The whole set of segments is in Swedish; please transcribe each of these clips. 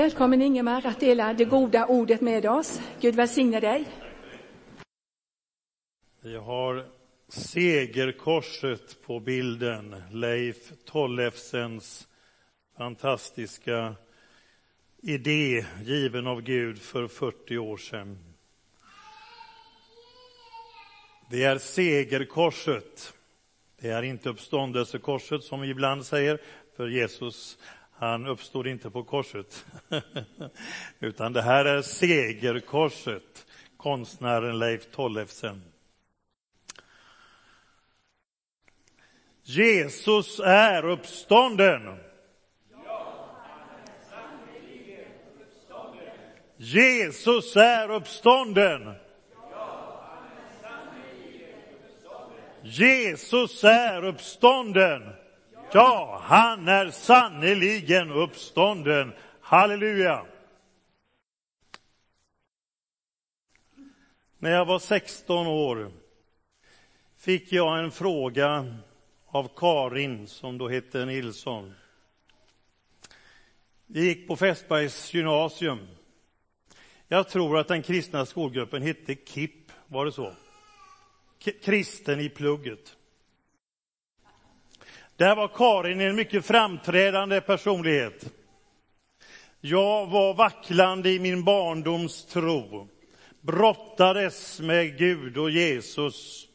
Välkommen Ingemar att dela det goda ordet med oss. Gud välsigne dig. Vi har segerkorset på bilden, Leif Tollefsens fantastiska idé given av Gud för 40 år sedan. Det är segerkorset. Det är inte uppståndelsekorset som vi ibland säger, för Jesus han uppstod inte på korset. Utan det här är segerkorset, konstnären Leif Tollefsen. Jesus är uppstånden. Jesus är uppstånden. Jesus är uppstånden. Ja, han är sannerligen uppstånden. Halleluja! När jag var 16 år fick jag en fråga av Karin, som då hette Nilsson. Vi gick på Fästbergs gymnasium. Jag tror att den kristna skolgruppen hette KIP, var det så? K kristen i plugget. Där var Karin en mycket framträdande personlighet. Jag var vacklande i min barndoms tro, brottades med Gud och Jesus.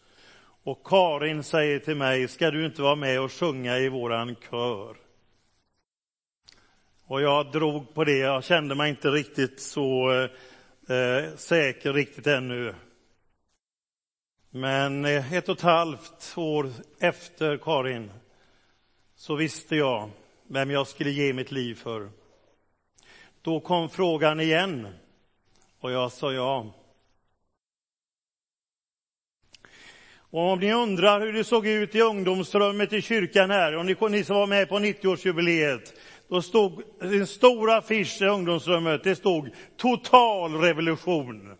Och Karin säger till mig, ska du inte vara med och sjunga i våran kör? Och jag drog på det, jag kände mig inte riktigt så eh, säker riktigt ännu. Men eh, ett och ett halvt år efter Karin så visste jag vem jag skulle ge mitt liv för. Då kom frågan igen och jag sa ja. Och om ni undrar hur det såg ut i ungdomsrummet i kyrkan här, och ni, ni som var med på 90-årsjubileet, då stod en stor affisch i ungdomsrummet, det stod total revolution.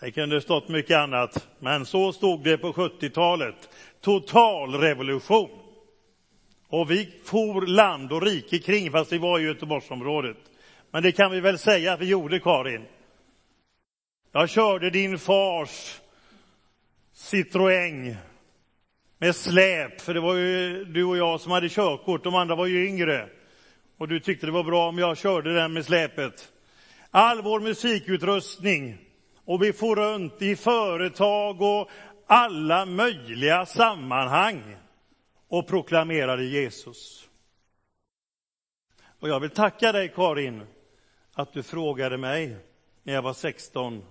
Det kunde stått mycket annat, men så stod det på 70-talet. Total revolution. Och vi for land och rike kring, fast vi var i Göteborgsområdet. Men det kan vi väl säga att vi gjorde, Karin. Jag körde din fars Citroën med släp, för det var ju du och jag som hade körkort, de andra var ju yngre. Och du tyckte det var bra om jag körde den med släpet. All vår musikutrustning, och vi får runt i företag och alla möjliga sammanhang och proklamerade Jesus. Och jag vill tacka dig Karin att du frågade mig när jag var 16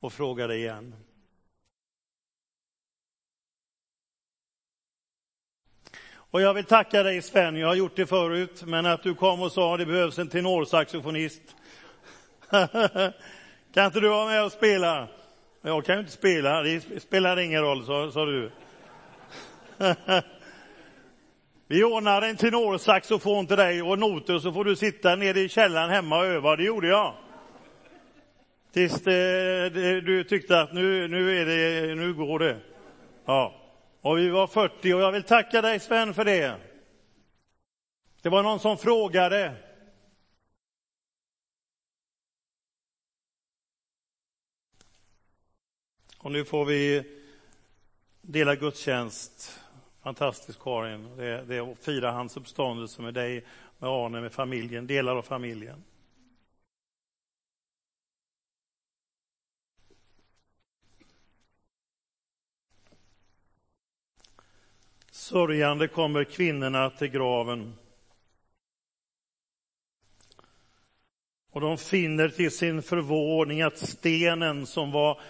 och frågade igen. Och jag vill tacka dig Sven, jag har gjort det förut, men att du kom och sa att det behövs en tenorsaxofonist. Kan inte du vara med och spela? Jag kan ju inte spela, det spelar ingen roll, sa, sa du. Vi ordnar en tenorsaxofon till dig och noter så får du sitta nere i källaren hemma och öva. Det gjorde jag. Tills det, det, du tyckte att nu, nu, är det, nu går det. Ja. Och vi var 40 och jag vill tacka dig Sven för det. Det var någon som frågade Och nu får vi dela gudstjänst. Fantastiskt Karin. Det, det är att fira hans uppståndelse med dig, med Arne, med familjen, delar av familjen. Sörjande kommer kvinnorna till graven. Och de finner till sin förvåning att stenen som var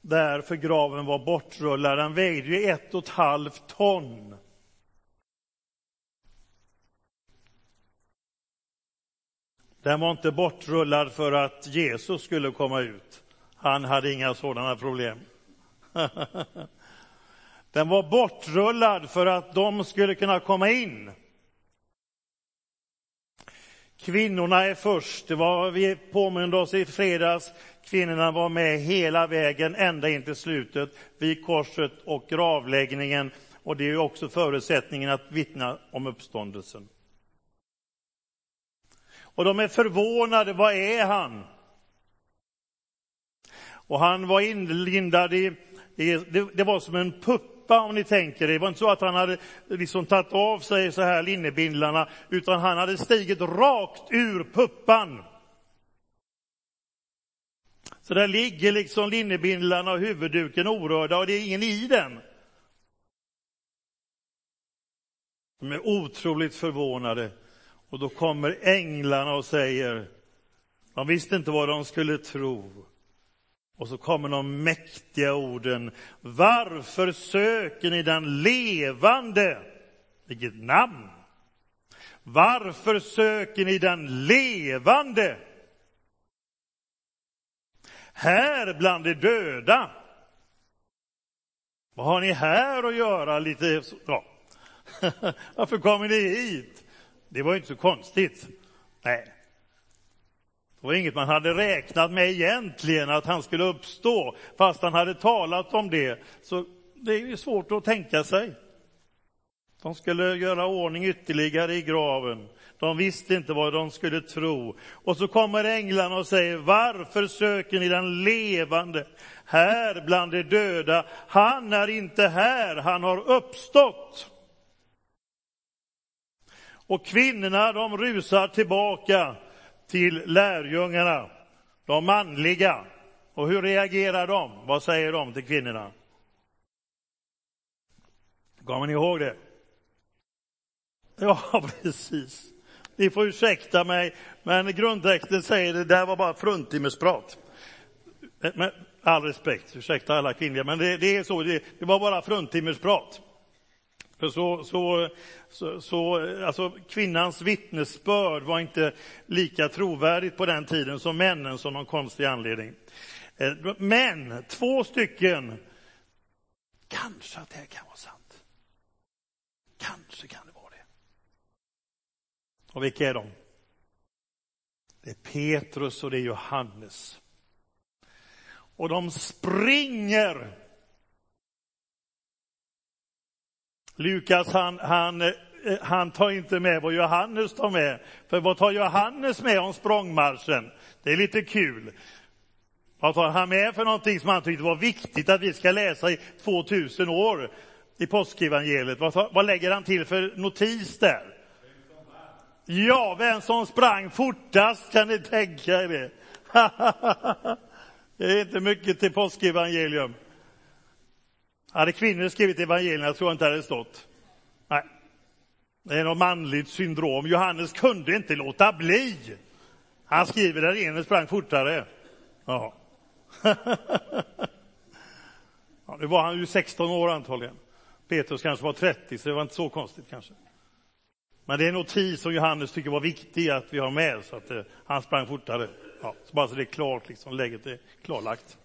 där för graven var bortrullad. Den vägde ju ett och ett halvt ton. Den var inte bortrullad för att Jesus skulle komma ut. Han hade inga sådana problem. Den var bortrullad för att de skulle kunna komma in. Kvinnorna är först. Det var, vi påminde oss i fredags Kvinnorna var med hela vägen ända in till slutet vid korset och gravläggningen. Och det är också förutsättningen att vittna om uppståndelsen. Och de är förvånade, vad är han? Och han var inlindad i, i det, det, var som en puppa om ni tänker det. Det var inte så att han hade liksom tagit av sig så här linnebindlarna, utan han hade stigit rakt ur puppan. Så där ligger liksom linnebindlarna och huvudduken orörda och det är ingen i den. De är otroligt förvånade. Och då kommer änglarna och säger, de visste inte vad de skulle tro. Och så kommer de mäktiga orden, varför söker ni den levande? Vilket namn! Varför söker ni den levande? Här bland de döda. Vad har ni här att göra? Lite, ja. Varför kommer ni hit? Det var ju inte så konstigt. Nej. Det var inget man hade räknat med egentligen, att han skulle uppstå, fast han hade talat om det. Så det är ju svårt att tänka sig. De skulle göra ordning ytterligare i graven. De visste inte vad de skulle tro. Och så kommer änglarna och säger, varför söker ni den levande här bland de döda? Han är inte här, han har uppstått. Och kvinnorna de rusar tillbaka till lärjungarna, de manliga. Och hur reagerar de? Vad säger de till kvinnorna? Kommer ni ihåg det? Ja, precis. Ni får ursäkta mig, men grundtexten säger det där var bara fruntimmersprat. Med all respekt, ursäkta alla kvinnliga, men det, det är så, det, det var bara fruntimmersprat. För så, så, så, så, alltså kvinnans vittnesbörd var inte lika trovärdigt på den tiden som männen, som någon konstig anledning. Eh, men två stycken, kanske att det här kan vara sant. Kanske kan det vara. Och vilka är de? Det är Petrus och det är Johannes. Och de springer Lukas han, han, eh, han tar inte med vad Johannes tar med. För vad tar Johannes med om språngmarschen? Det är lite kul. Vad tar han med för någonting som han tyckte var viktigt att vi ska läsa i 2000 år i påskevangeliet? Vad, vad lägger han till för notis där? Ja, vem som sprang fortast, kan ni tänka er det? det är inte mycket till påskevangelium. Hade kvinnor skrivit evangelierna tror jag inte det hade stått. Nej. Det är något manligt syndrom. Johannes kunde inte låta bli. Han skriver där ene sprang fortare. Ja. ja, nu var han ju 16 år antagligen. Petrus kanske var 30, så det var inte så konstigt kanske. Men det är en notis som Johannes tycker var viktig att vi har med, så att eh, han sprang fortare. Ja, så bara så det är klart, liksom, läget är klarlagt.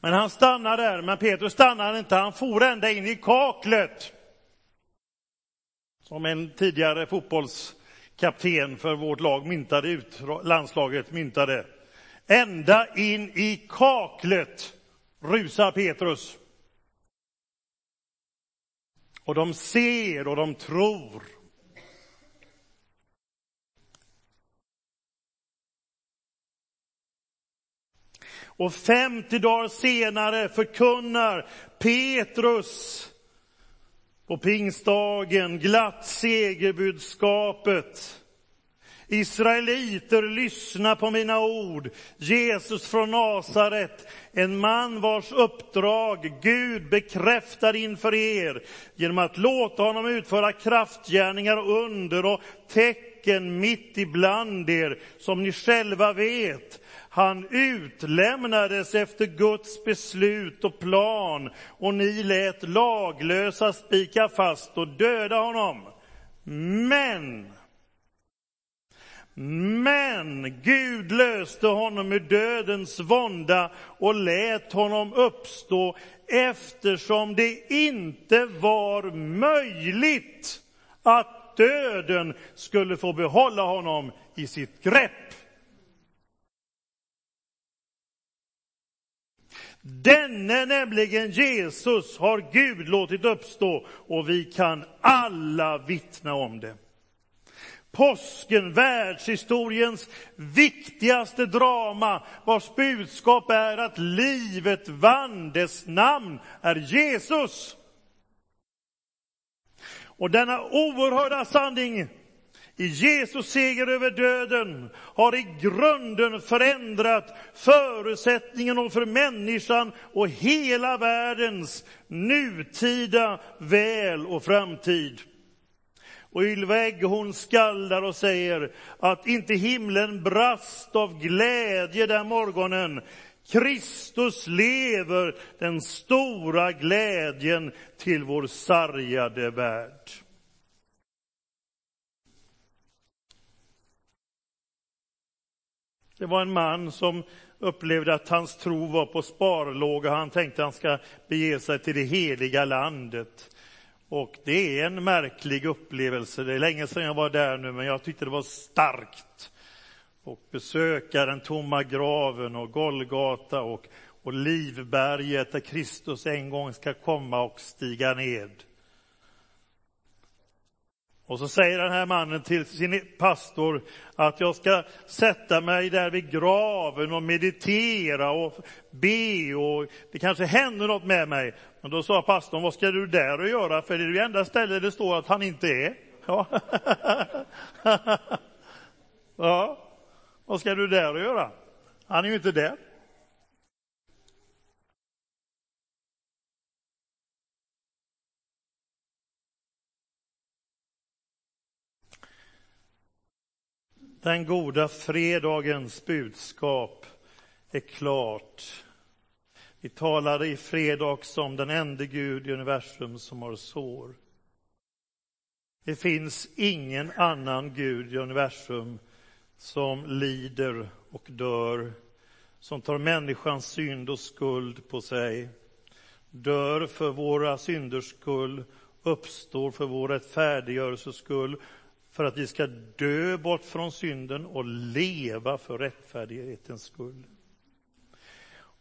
Men han stannar där, men Petrus stannar inte, han for ända in i kaklet. Som en tidigare fotbollskapten för vårt lag myntade ut, landslaget myntade. Ända in i kaklet rusar Petrus. Och de ser och de tror. Och 50 dagar senare förkunnar Petrus på pingstdagen glatt segerbudskapet. Israeliter, lyssna på mina ord. Jesus från Nasaret, en man vars uppdrag Gud bekräftar inför er genom att låta honom utföra kraftgärningar, och under och tecken mitt ibland er, som ni själva vet. Han utlämnades efter Guds beslut och plan och ni lät laglösa spika fast och döda honom. Men men Gud löste honom ur dödens vånda och lät honom uppstå eftersom det inte var möjligt att döden skulle få behålla honom i sitt grepp. Denne, nämligen Jesus, har Gud låtit uppstå och vi kan alla vittna om det. Påsken, världshistoriens viktigaste drama, vars budskap är att livet vann, dess namn är Jesus. Och denna oerhörda sanning i Jesus seger över döden har i grunden förändrat förutsättningen för människan och hela världens nutida väl och framtid. Och Ylva hon skaldar och säger att inte himlen brast av glädje den morgonen. Kristus lever, den stora glädjen till vår sargade värld. Det var en man som upplevde att hans tro var på sparlåga. Han tänkte att han ska bege sig till det heliga landet. Och det är en märklig upplevelse. Det är länge sedan jag var där nu, men jag tyckte det var starkt. Och besöka den tomma graven och Golgata och, och Livberget där Kristus en gång ska komma och stiga ned. Och så säger den här mannen till sin pastor att jag ska sätta mig där vid graven och meditera och be och det kanske händer något med mig. Men då sa pastorn, vad ska du där och göra? För det är det enda stället det står att han inte är. Ja. ja, vad ska du där och göra? Han är ju inte där. Den goda fredagens budskap är klart. Vi talade i fredags om den enda Gud i universum som har sår. Det finns ingen annan Gud i universum som lider och dör, som tar människans synd och skuld på sig, dör för våra synders skull, uppstår för vår rättfärdiggörelses skull för att vi ska dö bort från synden och leva för rättfärdighetens skull.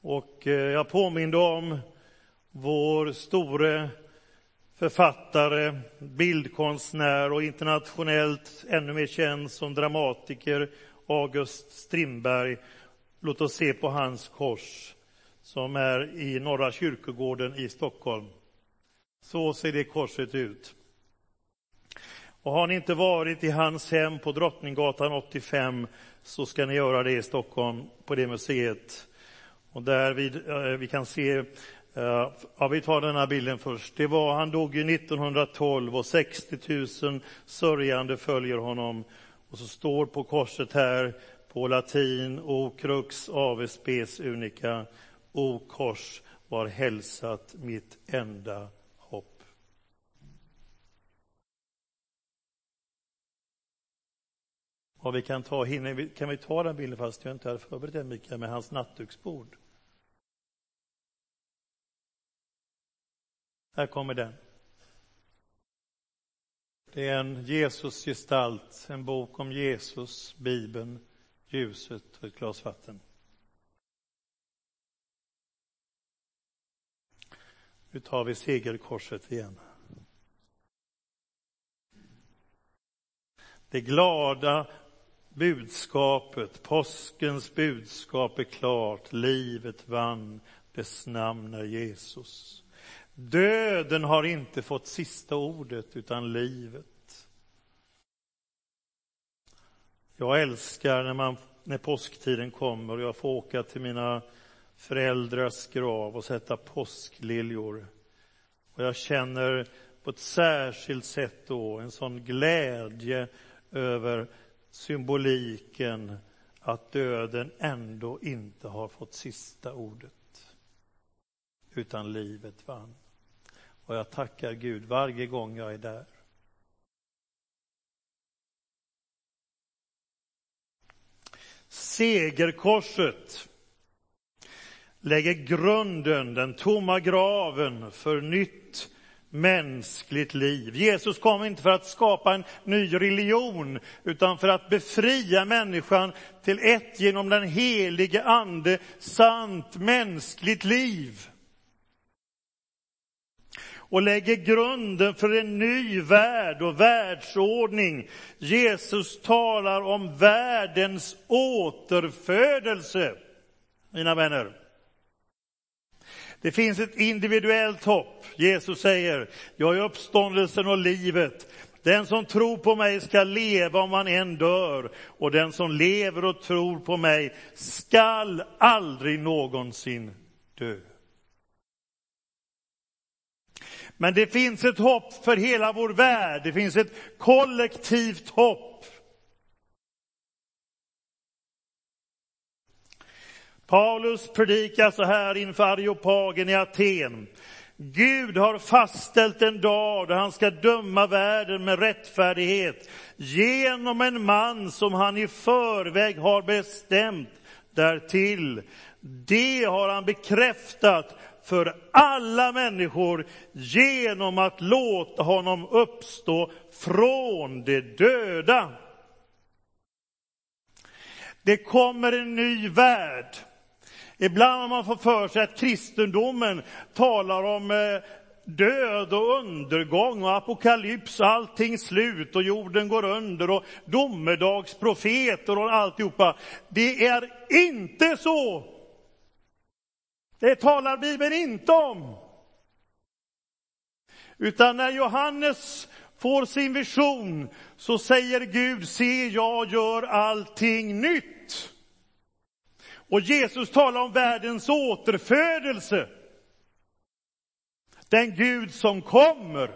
Och eh, jag påminde om vår store författare, bildkonstnär och internationellt ännu mer känd som dramatiker, August Strindberg. Låt oss se på hans kors som är i Norra kyrkogården i Stockholm. Så ser det korset ut. Och har ni inte varit i hans hem på Drottninggatan 85 så ska ni göra det i Stockholm på det museet. Och där vi, eh, vi kan se, eh, ja, vi tar den här bilden först. Det var, han dog ju 1912 och 60 000 sörjande följer honom. Och så står på korset här på latin, O crux ave spes unica, O kors var hälsat mitt enda Och vi kan, ta, hinner, kan vi ta den bilden fast jag inte hade förberett den Mikael, med hans nattduksbord? Här kommer den. Det är en Jesusgestalt, en bok om Jesus, Bibeln, ljuset och ett glas vatten. Nu tar vi segerkorset igen. Det glada budskapet, påskens budskap är klart. Livet vann, dess namn är Jesus. Döden har inte fått sista ordet, utan livet. Jag älskar när, man, när påsktiden kommer och jag får åka till mina föräldrars grav och sätta påskliljor. Och jag känner på ett särskilt sätt då en sån glädje över symboliken att döden ändå inte har fått sista ordet, utan livet vann. Och jag tackar Gud varje gång jag är där. Segerkorset lägger grunden, den tomma graven, för nytt mänskligt liv. Jesus kom inte för att skapa en ny religion, utan för att befria människan till ett genom den helige Ande sant mänskligt liv. Och lägger grunden för en ny värld och världsordning. Jesus talar om världens återfödelse, mina vänner. Det finns ett individuellt hopp. Jesus säger, jag är uppståndelsen och livet. Den som tror på mig ska leva om han än dör, och den som lever och tror på mig skall aldrig någonsin dö. Men det finns ett hopp för hela vår värld. Det finns ett kollektivt hopp. Paulus predikar så här inför Areopagen i Aten. Gud har fastställt en dag då han ska döma världen med rättfärdighet genom en man som han i förväg har bestämt därtill. Det har han bekräftat för alla människor genom att låta honom uppstå från de döda. Det kommer en ny värld. Ibland har man fått för sig att kristendomen talar om eh, död och undergång och apokalyps, allting slut och jorden går under och domedagsprofeter och alltihopa. Det är inte så. Det talar Bibeln inte om. Utan när Johannes får sin vision så säger Gud, se jag gör allting nytt. Och Jesus talar om världens återfödelse. Den Gud som kommer.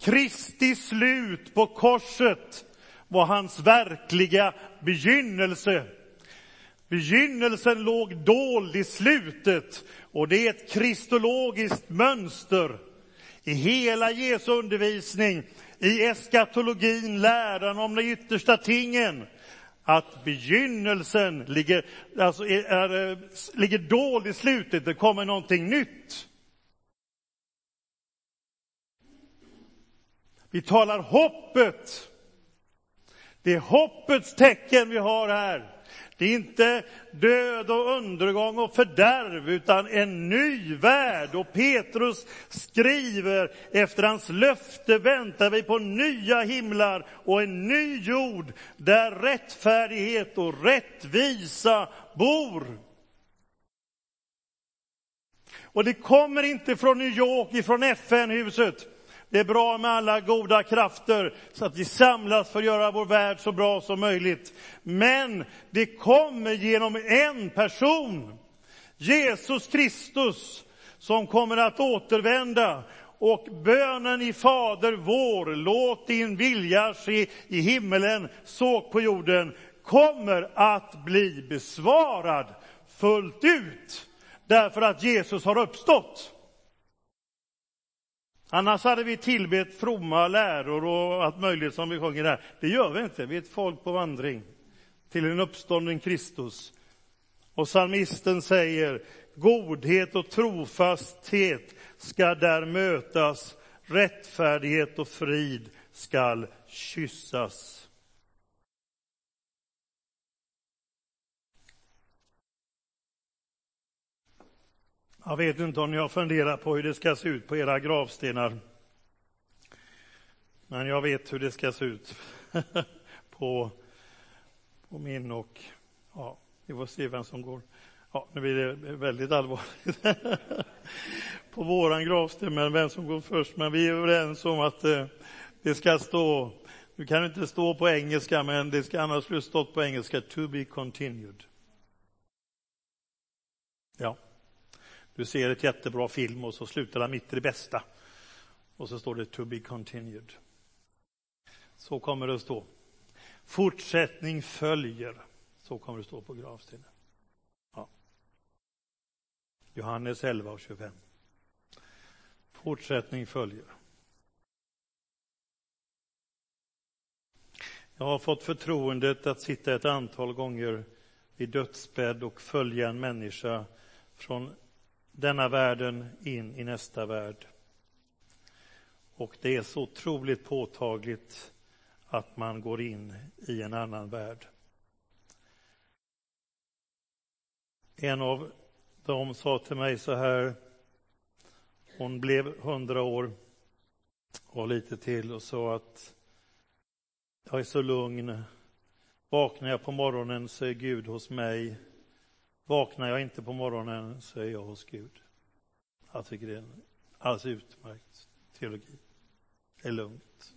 Kristi slut på korset var hans verkliga begynnelse. Begynnelsen låg dold i slutet och det är ett kristologiskt mönster i hela Jesu undervisning, i eskatologin, läran om de yttersta tingen, att begynnelsen ligger, alltså är, är, eh, ligger dold i slutet, det kommer någonting nytt. Vi talar hoppet. Det är hoppets tecken vi har här. Det är inte död och undergång och fördärv, utan en ny värld. Och Petrus skriver, efter hans löfte väntar vi på nya himlar och en ny jord där rättfärdighet och rättvisa bor. Och det kommer inte från New York, ifrån FN-huset. Det är bra med alla goda krafter så att vi samlas för att göra vår värld så bra som möjligt. Men det kommer genom en person, Jesus Kristus, som kommer att återvända. Och bönen i Fader vår, låt din vilja ske i himmelen så på jorden, kommer att bli besvarad fullt ut. Därför att Jesus har uppstått. Annars hade vi tillbett fromma läror och allt möjligt som vi sjunger här. Det gör vi inte. Vi är ett folk på vandring till en uppstånden Kristus. Och psalmisten säger, godhet och trofasthet ska där mötas, rättfärdighet och frid skall kyssas. Jag vet inte om ni har funderat på hur det ska se ut på era gravstenar. Men jag vet hur det ska se ut på, på min och ja, vi får se vem som går. Ja, nu blir det väldigt allvarligt på våran gravsten, men vem som går först. Men vi är överens om att eh, det ska stå, nu kan det inte stå på engelska, men det ska annars skulle stått på engelska, to be continued. Ja. Du ser ett jättebra film och så slutar den mitt i det bästa. Och så står det to be continued. Så kommer det att stå. Fortsättning följer. Så kommer det att stå på gravstenen. Ja. Johannes 11 och 25. Fortsättning följer. Jag har fått förtroendet att sitta ett antal gånger vid dödsbädd och följa en människa från denna världen in i nästa värld. Och det är så otroligt påtagligt att man går in i en annan värld. En av dem sa till mig så här, hon blev hundra år och lite till och sa att jag är så lugn. Vaknar jag på morgonen så är Gud hos mig. Vaknar jag inte på morgonen så är jag hos Gud. Jag tycker det är en alldeles utmärkt teologi. Det är lugnt.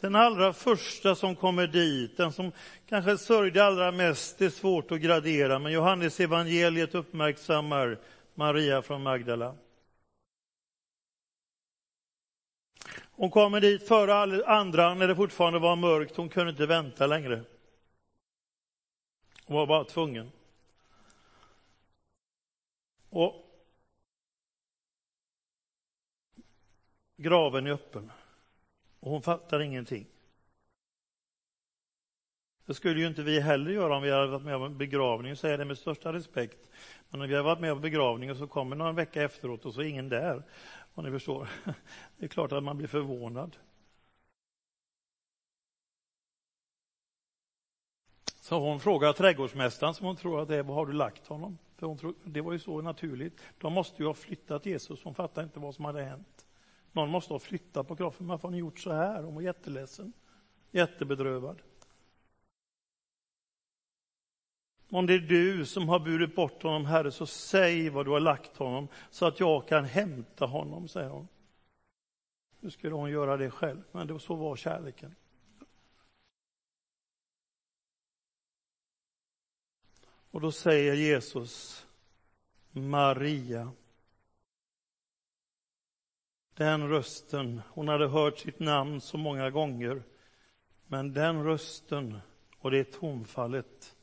Den allra första som kommer dit, den som kanske sörjde allra mest, det är svårt att gradera, men Johannes evangeliet uppmärksammar Maria från Magdala. Hon kommer dit före alla andra när det fortfarande var mörkt. Hon kunde inte vänta längre. Hon var bara tvungen. Och graven är öppen. Och hon fattar ingenting. Det skulle ju inte vi heller göra om vi hade varit med om en begravning, säger det med största respekt. Men om vi har varit med om begravningen, och så kommer någon vecka efteråt och så är ingen där. Om ni förstår. Det är klart att man blir förvånad. Så hon frågar trädgårdsmästaren som hon tror att det är, var har du lagt honom? För hon tror, det var ju så naturligt. De måste ju ha flyttat Jesus, hon fattar inte vad som hade hänt. Någon måste ha flyttat på kroppen, varför har ni gjort så här? Hon var jätteledsen, jättebedrövad. Om det är du som har burit bort honom, Herre, så säg var du har lagt honom så att jag kan hämta honom, säger hon. Nu skulle hon göra det själv, men det, så var kärleken. Och då säger Jesus Maria. Den rösten, hon hade hört sitt namn så många gånger, men den rösten och det tonfallet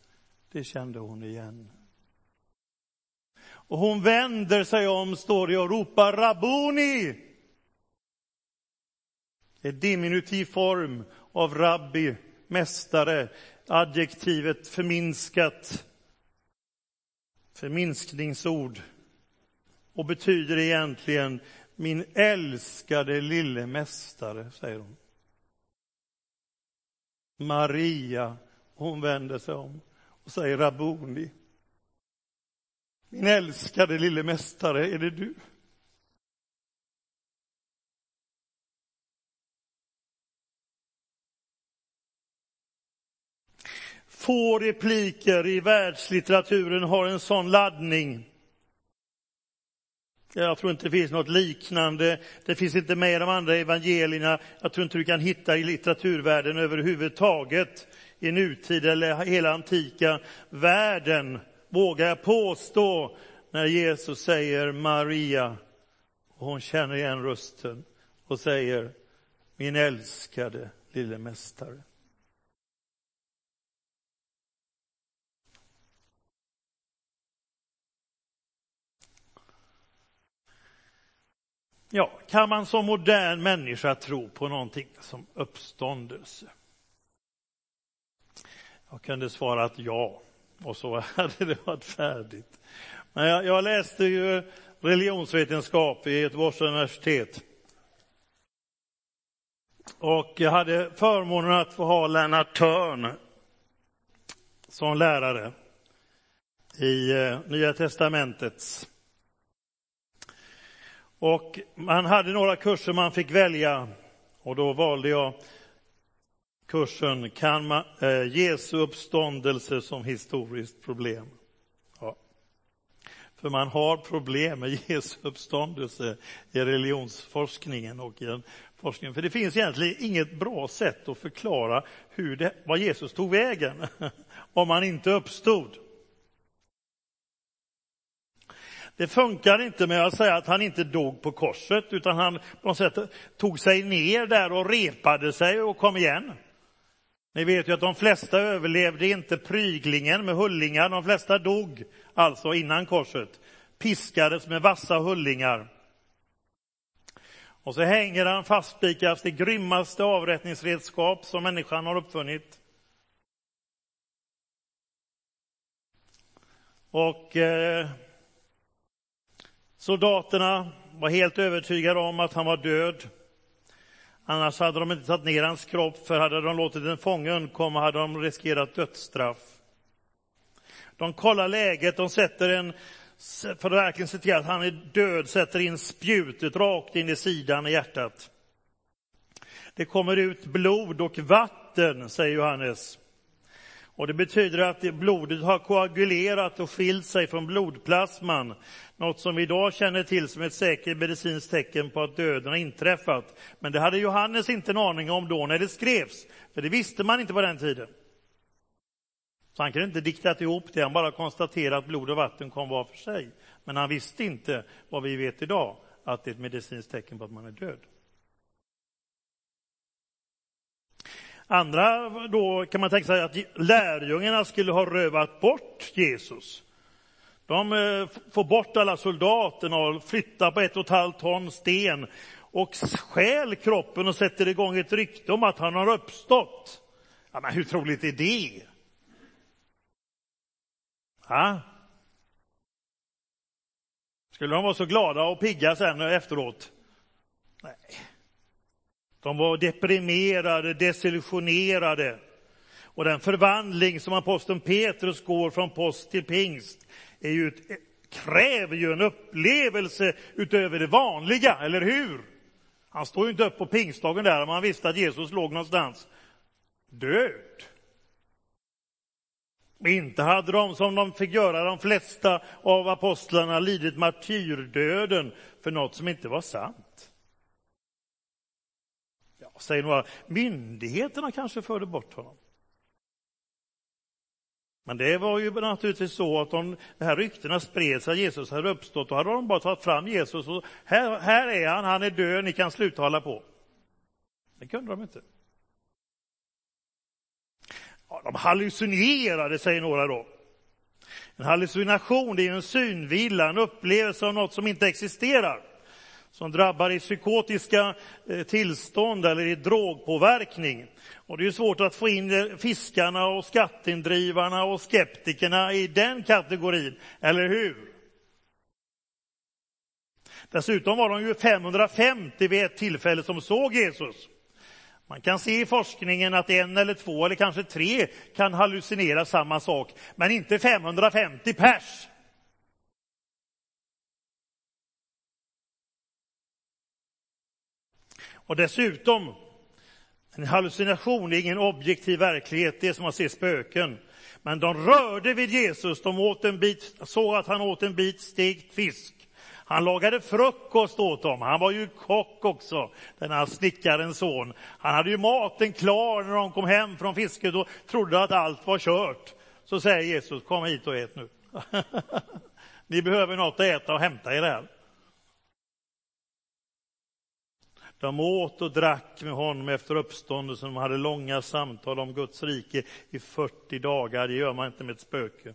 det kände hon igen. Och hon vänder sig om, står det, och ropar Rabuni. Det är diminutiv form av rabbi, mästare, adjektivet förminskat, förminskningsord och betyder egentligen min älskade lille mästare, säger hon. Maria, hon vänder sig om och säger Rabuni. Min älskade lille mästare, är det du? Få repliker i världslitteraturen har en sån laddning. Jag tror inte det finns något liknande. Det finns inte med i de andra evangelierna. Jag tror inte du kan hitta i litteraturvärlden överhuvudtaget i nutid eller hela antika världen, vågar jag påstå, när Jesus säger Maria. Och hon känner igen rösten och säger min älskade lille mästare. Ja, kan man som modern människa tro på någonting som uppståndelse? Jag kunde svara att ja, och så hade det varit färdigt. Men jag, jag läste ju religionsvetenskap vid Göteborgs universitet. Och jag hade förmånen att få ha Lennart Törn som lärare i eh, Nya testamentets. Och man hade några kurser man fick välja och då valde jag kursen Kan man, eh, Jesu uppståndelse som historiskt problem? Ja. För man har problem med Jesu uppståndelse i religionsforskningen och i den forskningen. För det finns egentligen inget bra sätt att förklara hur det, vad Jesus tog vägen om han inte uppstod. Det funkar inte med att säga att han inte dog på korset, utan han på något sätt tog sig ner där och repade sig och kom igen. Ni vet ju att de flesta överlevde inte pryglingen med hullingar, de flesta dog alltså innan korset, piskades med vassa hullingar. Och så hänger han fastspikad, det grymmaste avrättningsredskap som människan har uppfunnit. Och eh, soldaterna var helt övertygade om att han var död. Annars hade de inte tagit ner hans kropp, för hade de låtit en fånge undkomma hade de riskerat dödsstraff. De kollar läget, de sätter en, för att verkligen se till att han är död, sätter in spjutet rakt in i sidan i hjärtat. Det kommer ut blod och vatten, säger Johannes. Och det betyder att blodet har koagulerat och skilt sig från blodplasman, något som vi idag känner till som ett säkert medicinskt tecken på att döden har inträffat. Men det hade Johannes inte en aning om då när det skrevs, för det visste man inte på den tiden. Så han kunde inte diktat ihop det, han bara konstaterade att blod och vatten kom var för sig. Men han visste inte vad vi vet idag, att det är ett medicinskt tecken på att man är död. Andra då kan man tänka sig att lärjungarna skulle ha rövat bort Jesus. De eh, får bort alla soldaterna och flyttar på ett och ett halvt ton sten och stjäl kroppen och sätter igång ett rykte om att han har uppstått. Ja, men hur troligt är det? Ja. Skulle de vara så glada och pigga sen efteråt? Nej. De var deprimerade, desillusionerade. Och den förvandling som aposteln Petrus går från post till pingst är ju, kräver ju en upplevelse utöver det vanliga, eller hur? Han står ju inte upp på pingstdagen där om han visste att Jesus låg någonstans död. Inte hade de, som de fick göra, de flesta av apostlarna lidit martyrdöden för något som inte var sant säger några, myndigheterna kanske förde bort honom. Men det var ju naturligtvis så att de, de här ryktena spreds att Jesus hade uppstått. Då hade de bara tagit fram Jesus och här, här är han, han är död, ni kan sluta hålla på. Det kunde de inte. Ja, de hallucinerade, säger några då. En hallucination det är en synvilla, en upplevelse av något som inte existerar som drabbar i psykotiska eh, tillstånd eller i drogpåverkning. Och det är svårt att få in eh, fiskarna och skatteindrivarna och skeptikerna i den kategorin, eller hur? Dessutom var de ju 550 vid ett tillfälle som såg Jesus. Man kan se i forskningen att en eller två eller kanske tre kan hallucinera samma sak, men inte 550 pers. Och dessutom, en hallucination är ingen objektiv verklighet, det är som att se spöken. Men de rörde vid Jesus, de åt en bit, såg att han åt en bit stekt fisk. Han lagade frukost åt dem. Han var ju kock också, den här snickarens son. Han hade ju maten klar när de kom hem från fisket och trodde att allt var kört. Så säger Jesus, kom hit och ät nu. Ni behöver något att äta och hämta er här. De åt och drack med honom efter uppståndelsen. De hade långa samtal om Guds rike i 40 dagar. Det gör man inte med ett spöke.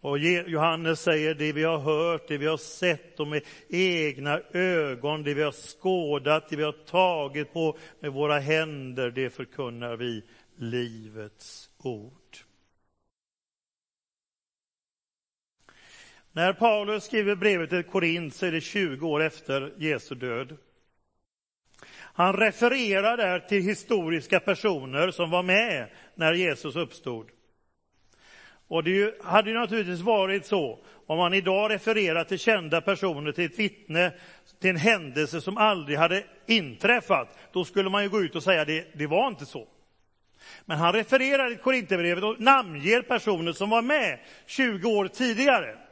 Och Johannes säger det vi har hört, det vi har sett och med egna ögon, det vi har skådat, det vi har tagit på med våra händer, det förkunnar vi livets ord. När Paulus skriver brevet till Korint så är det 20 år efter Jesu död. Han refererar där till historiska personer som var med när Jesus uppstod. Och det hade ju naturligtvis varit så om man idag refererar till kända personer, till ett vittne, till en händelse som aldrig hade inträffat. Då skulle man ju gå ut och säga det, det var inte så. Men han refererar i Korinthierbrevet och namnger personer som var med 20 år tidigare.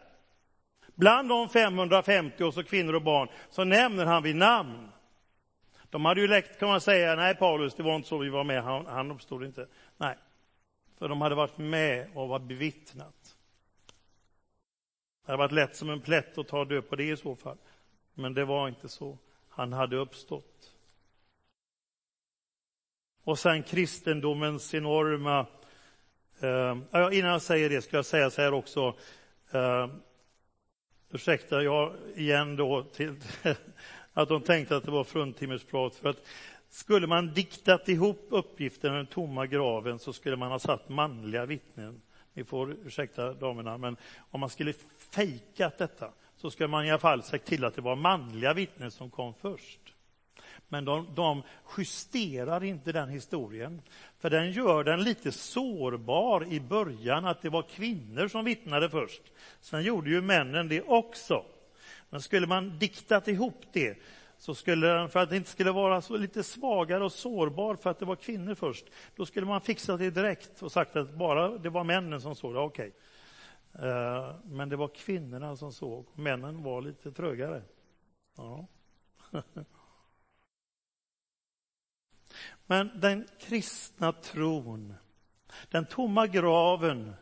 Bland de 550 och så kvinnor och barn så nämner han vid namn. De hade ju läckt kan man säga, nej Paulus, det var inte så vi var med, han, han uppstod inte. Nej, för de hade varit med och var bevittnat. Det hade varit lätt som en plätt att ta död på det i så fall. Men det var inte så. Han hade uppstått. Och sen kristendomens enorma... Eh, innan jag säger det ska jag säga så här också. Eh, ursäkta jag igen då, till, att de tänkte att det var fruntimmersprat. För att skulle man diktat ihop uppgiften om den tomma graven så skulle man ha satt manliga vittnen Ni får ursäkta damerna, men om man skulle fejkat detta så skulle man i alla fall sagt till att det var manliga vittnen som kom först. Men de, de justerar inte den historien, för den gör den lite sårbar i början, att det var kvinnor som vittnade först. Sen gjorde ju männen det också. Men skulle man diktat ihop det, så skulle den, för att det inte skulle vara så lite svagare och sårbar för att det var kvinnor först, då skulle man fixat det direkt och sagt att bara det var männen som såg det, okej. Okay. Men det var kvinnorna som såg, männen var lite trögare. Ja. Men den kristna tron, den tomma graven,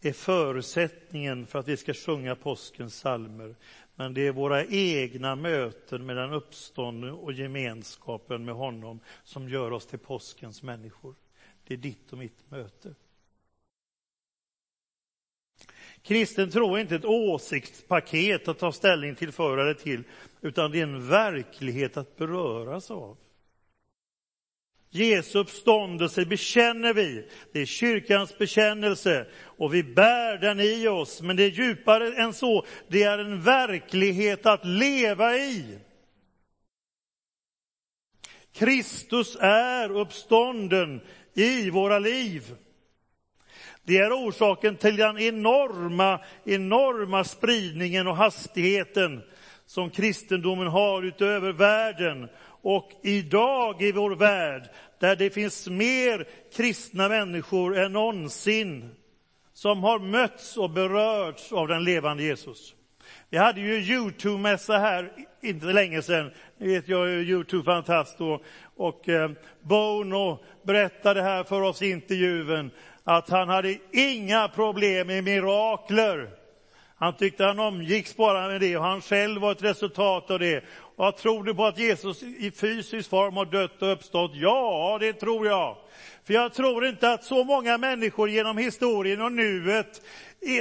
är förutsättningen för att vi ska sjunga påskens salmer. Men det är våra egna möten med den uppståndne och gemenskapen med honom som gör oss till påskens människor. Det är ditt och mitt möte. Kristen tro är inte ett åsiktspaket att ta ställning till för eller till, utan det är en verklighet att beröras av. Jesu uppståndelse bekänner vi. Det är kyrkans bekännelse och vi bär den i oss. Men det är djupare än så. Det är en verklighet att leva i. Kristus är uppstånden i våra liv. Det är orsaken till den enorma, enorma spridningen och hastigheten som kristendomen har utöver världen och idag i vår värld, där det finns mer kristna människor än någonsin, som har mötts och berörts av den levande Jesus. Vi hade ju Youtube-mässa här inte länge sedan. Ni vet, jag är Youtube-fantast och, och eh, Bono berättade här för oss i intervjun att han hade inga problem med mirakler. Han tyckte han omgicks bara med det och han själv var ett resultat av det. Vad tror du på att Jesus i fysisk form har dött och uppstått? Ja, det tror jag. För jag tror inte att så många människor genom historien och nuet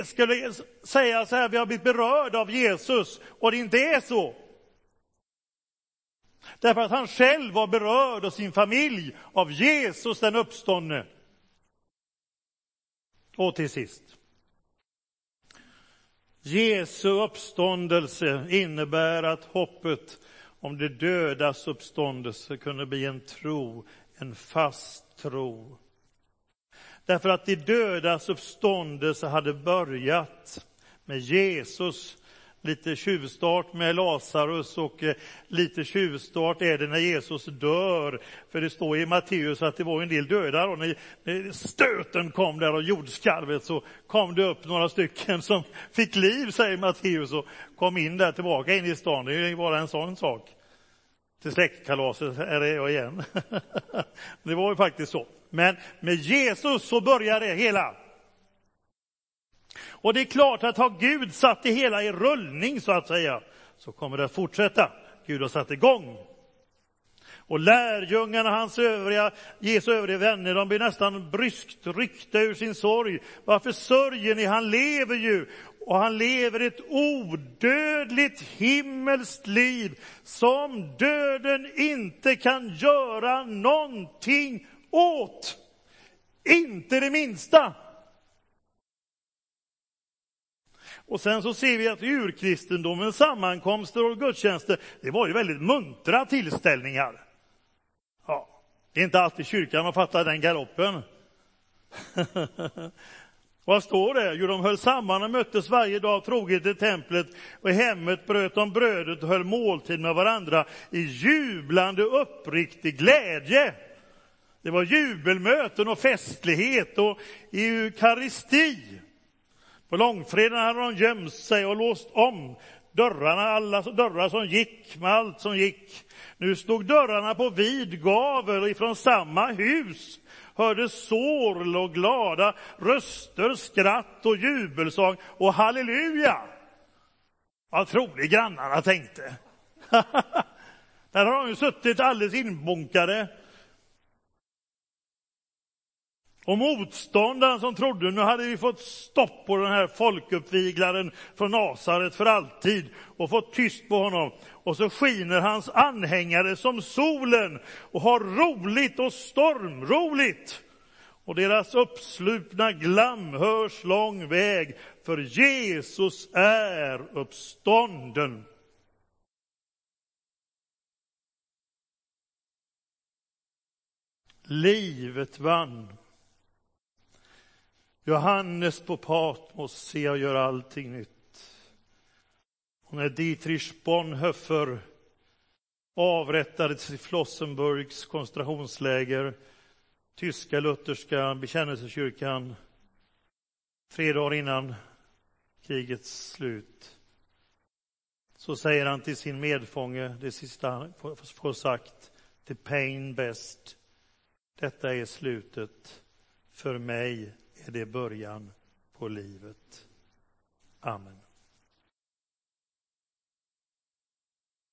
skulle säga så här, vi har blivit berörda av Jesus, och det inte är så. Därför att han själv var berörd och sin familj av Jesus den uppståndne. Och till sist. Jesu uppståndelse innebär att hoppet om de dödas uppståndelse kunde bli en tro, en fast tro. Därför att de dödas uppståndelse hade börjat med Jesus lite tjuvstart med Lazarus och eh, lite tjuvstart är det när Jesus dör. För det står i Matteus att det var en del döda och när stöten kom där och jordskalvet så kom det upp några stycken som fick liv, säger Matteus, och kom in där tillbaka in i stan. Det är ju bara en sån sak. Till släktkalaset är det jag igen. det var ju faktiskt så. Men med Jesus så börjar det hela. Och det är klart att har Gud satt det hela i rullning så att säga, så kommer det att fortsätta. Gud har satt igång. Och lärjungarna, hans övriga, Jesu övriga vänner, de blir nästan bryskt ryckta ur sin sorg. Varför sörjer ni? Han lever ju. Och han lever ett odödligt himmelskt liv som döden inte kan göra någonting åt. Inte det minsta. Och sen så ser vi att urkristendomens sammankomster och gudstjänster, det var ju väldigt muntra tillställningar. Ja, det är inte alltid kyrkan har fattat den galoppen. Vad står det? Jo, de höll samman och möttes varje dag troget i templet och i hemmet bröt de brödet och höll måltid med varandra i jublande uppriktig glädje. Det var jubelmöten och festlighet och eukaristi. På långfredagen hade de gömt sig och låst om dörrarna, alla dörrar som gick med allt som gick. Nu stod dörrarna på vid gavel ifrån samma hus hördes sorl och glada röster, skratt och jubelsång och halleluja. Vad tror grannarna tänkte? Där har de ju suttit alldeles inbunkade och motståndaren som trodde nu hade vi fått stopp på den här folkuppviglaren från Nasaret för alltid och fått tyst på honom. Och så skiner hans anhängare som solen och har roligt och stormroligt. och deras uppslupna glam hörs lång väg, för Jesus är uppstånden. Livet vann. Johannes på Patmos ser och gör allting nytt. Och när Dietrich Bonhoeffer avrättades i Flossenburgs koncentrationsläger, tyska lutherska bekännelsekyrkan, tre dagar innan krigets slut, så säger han till sin medfånge, det sista han får sagt, the pain best. Detta är slutet. För mig är det början på livet. Amen.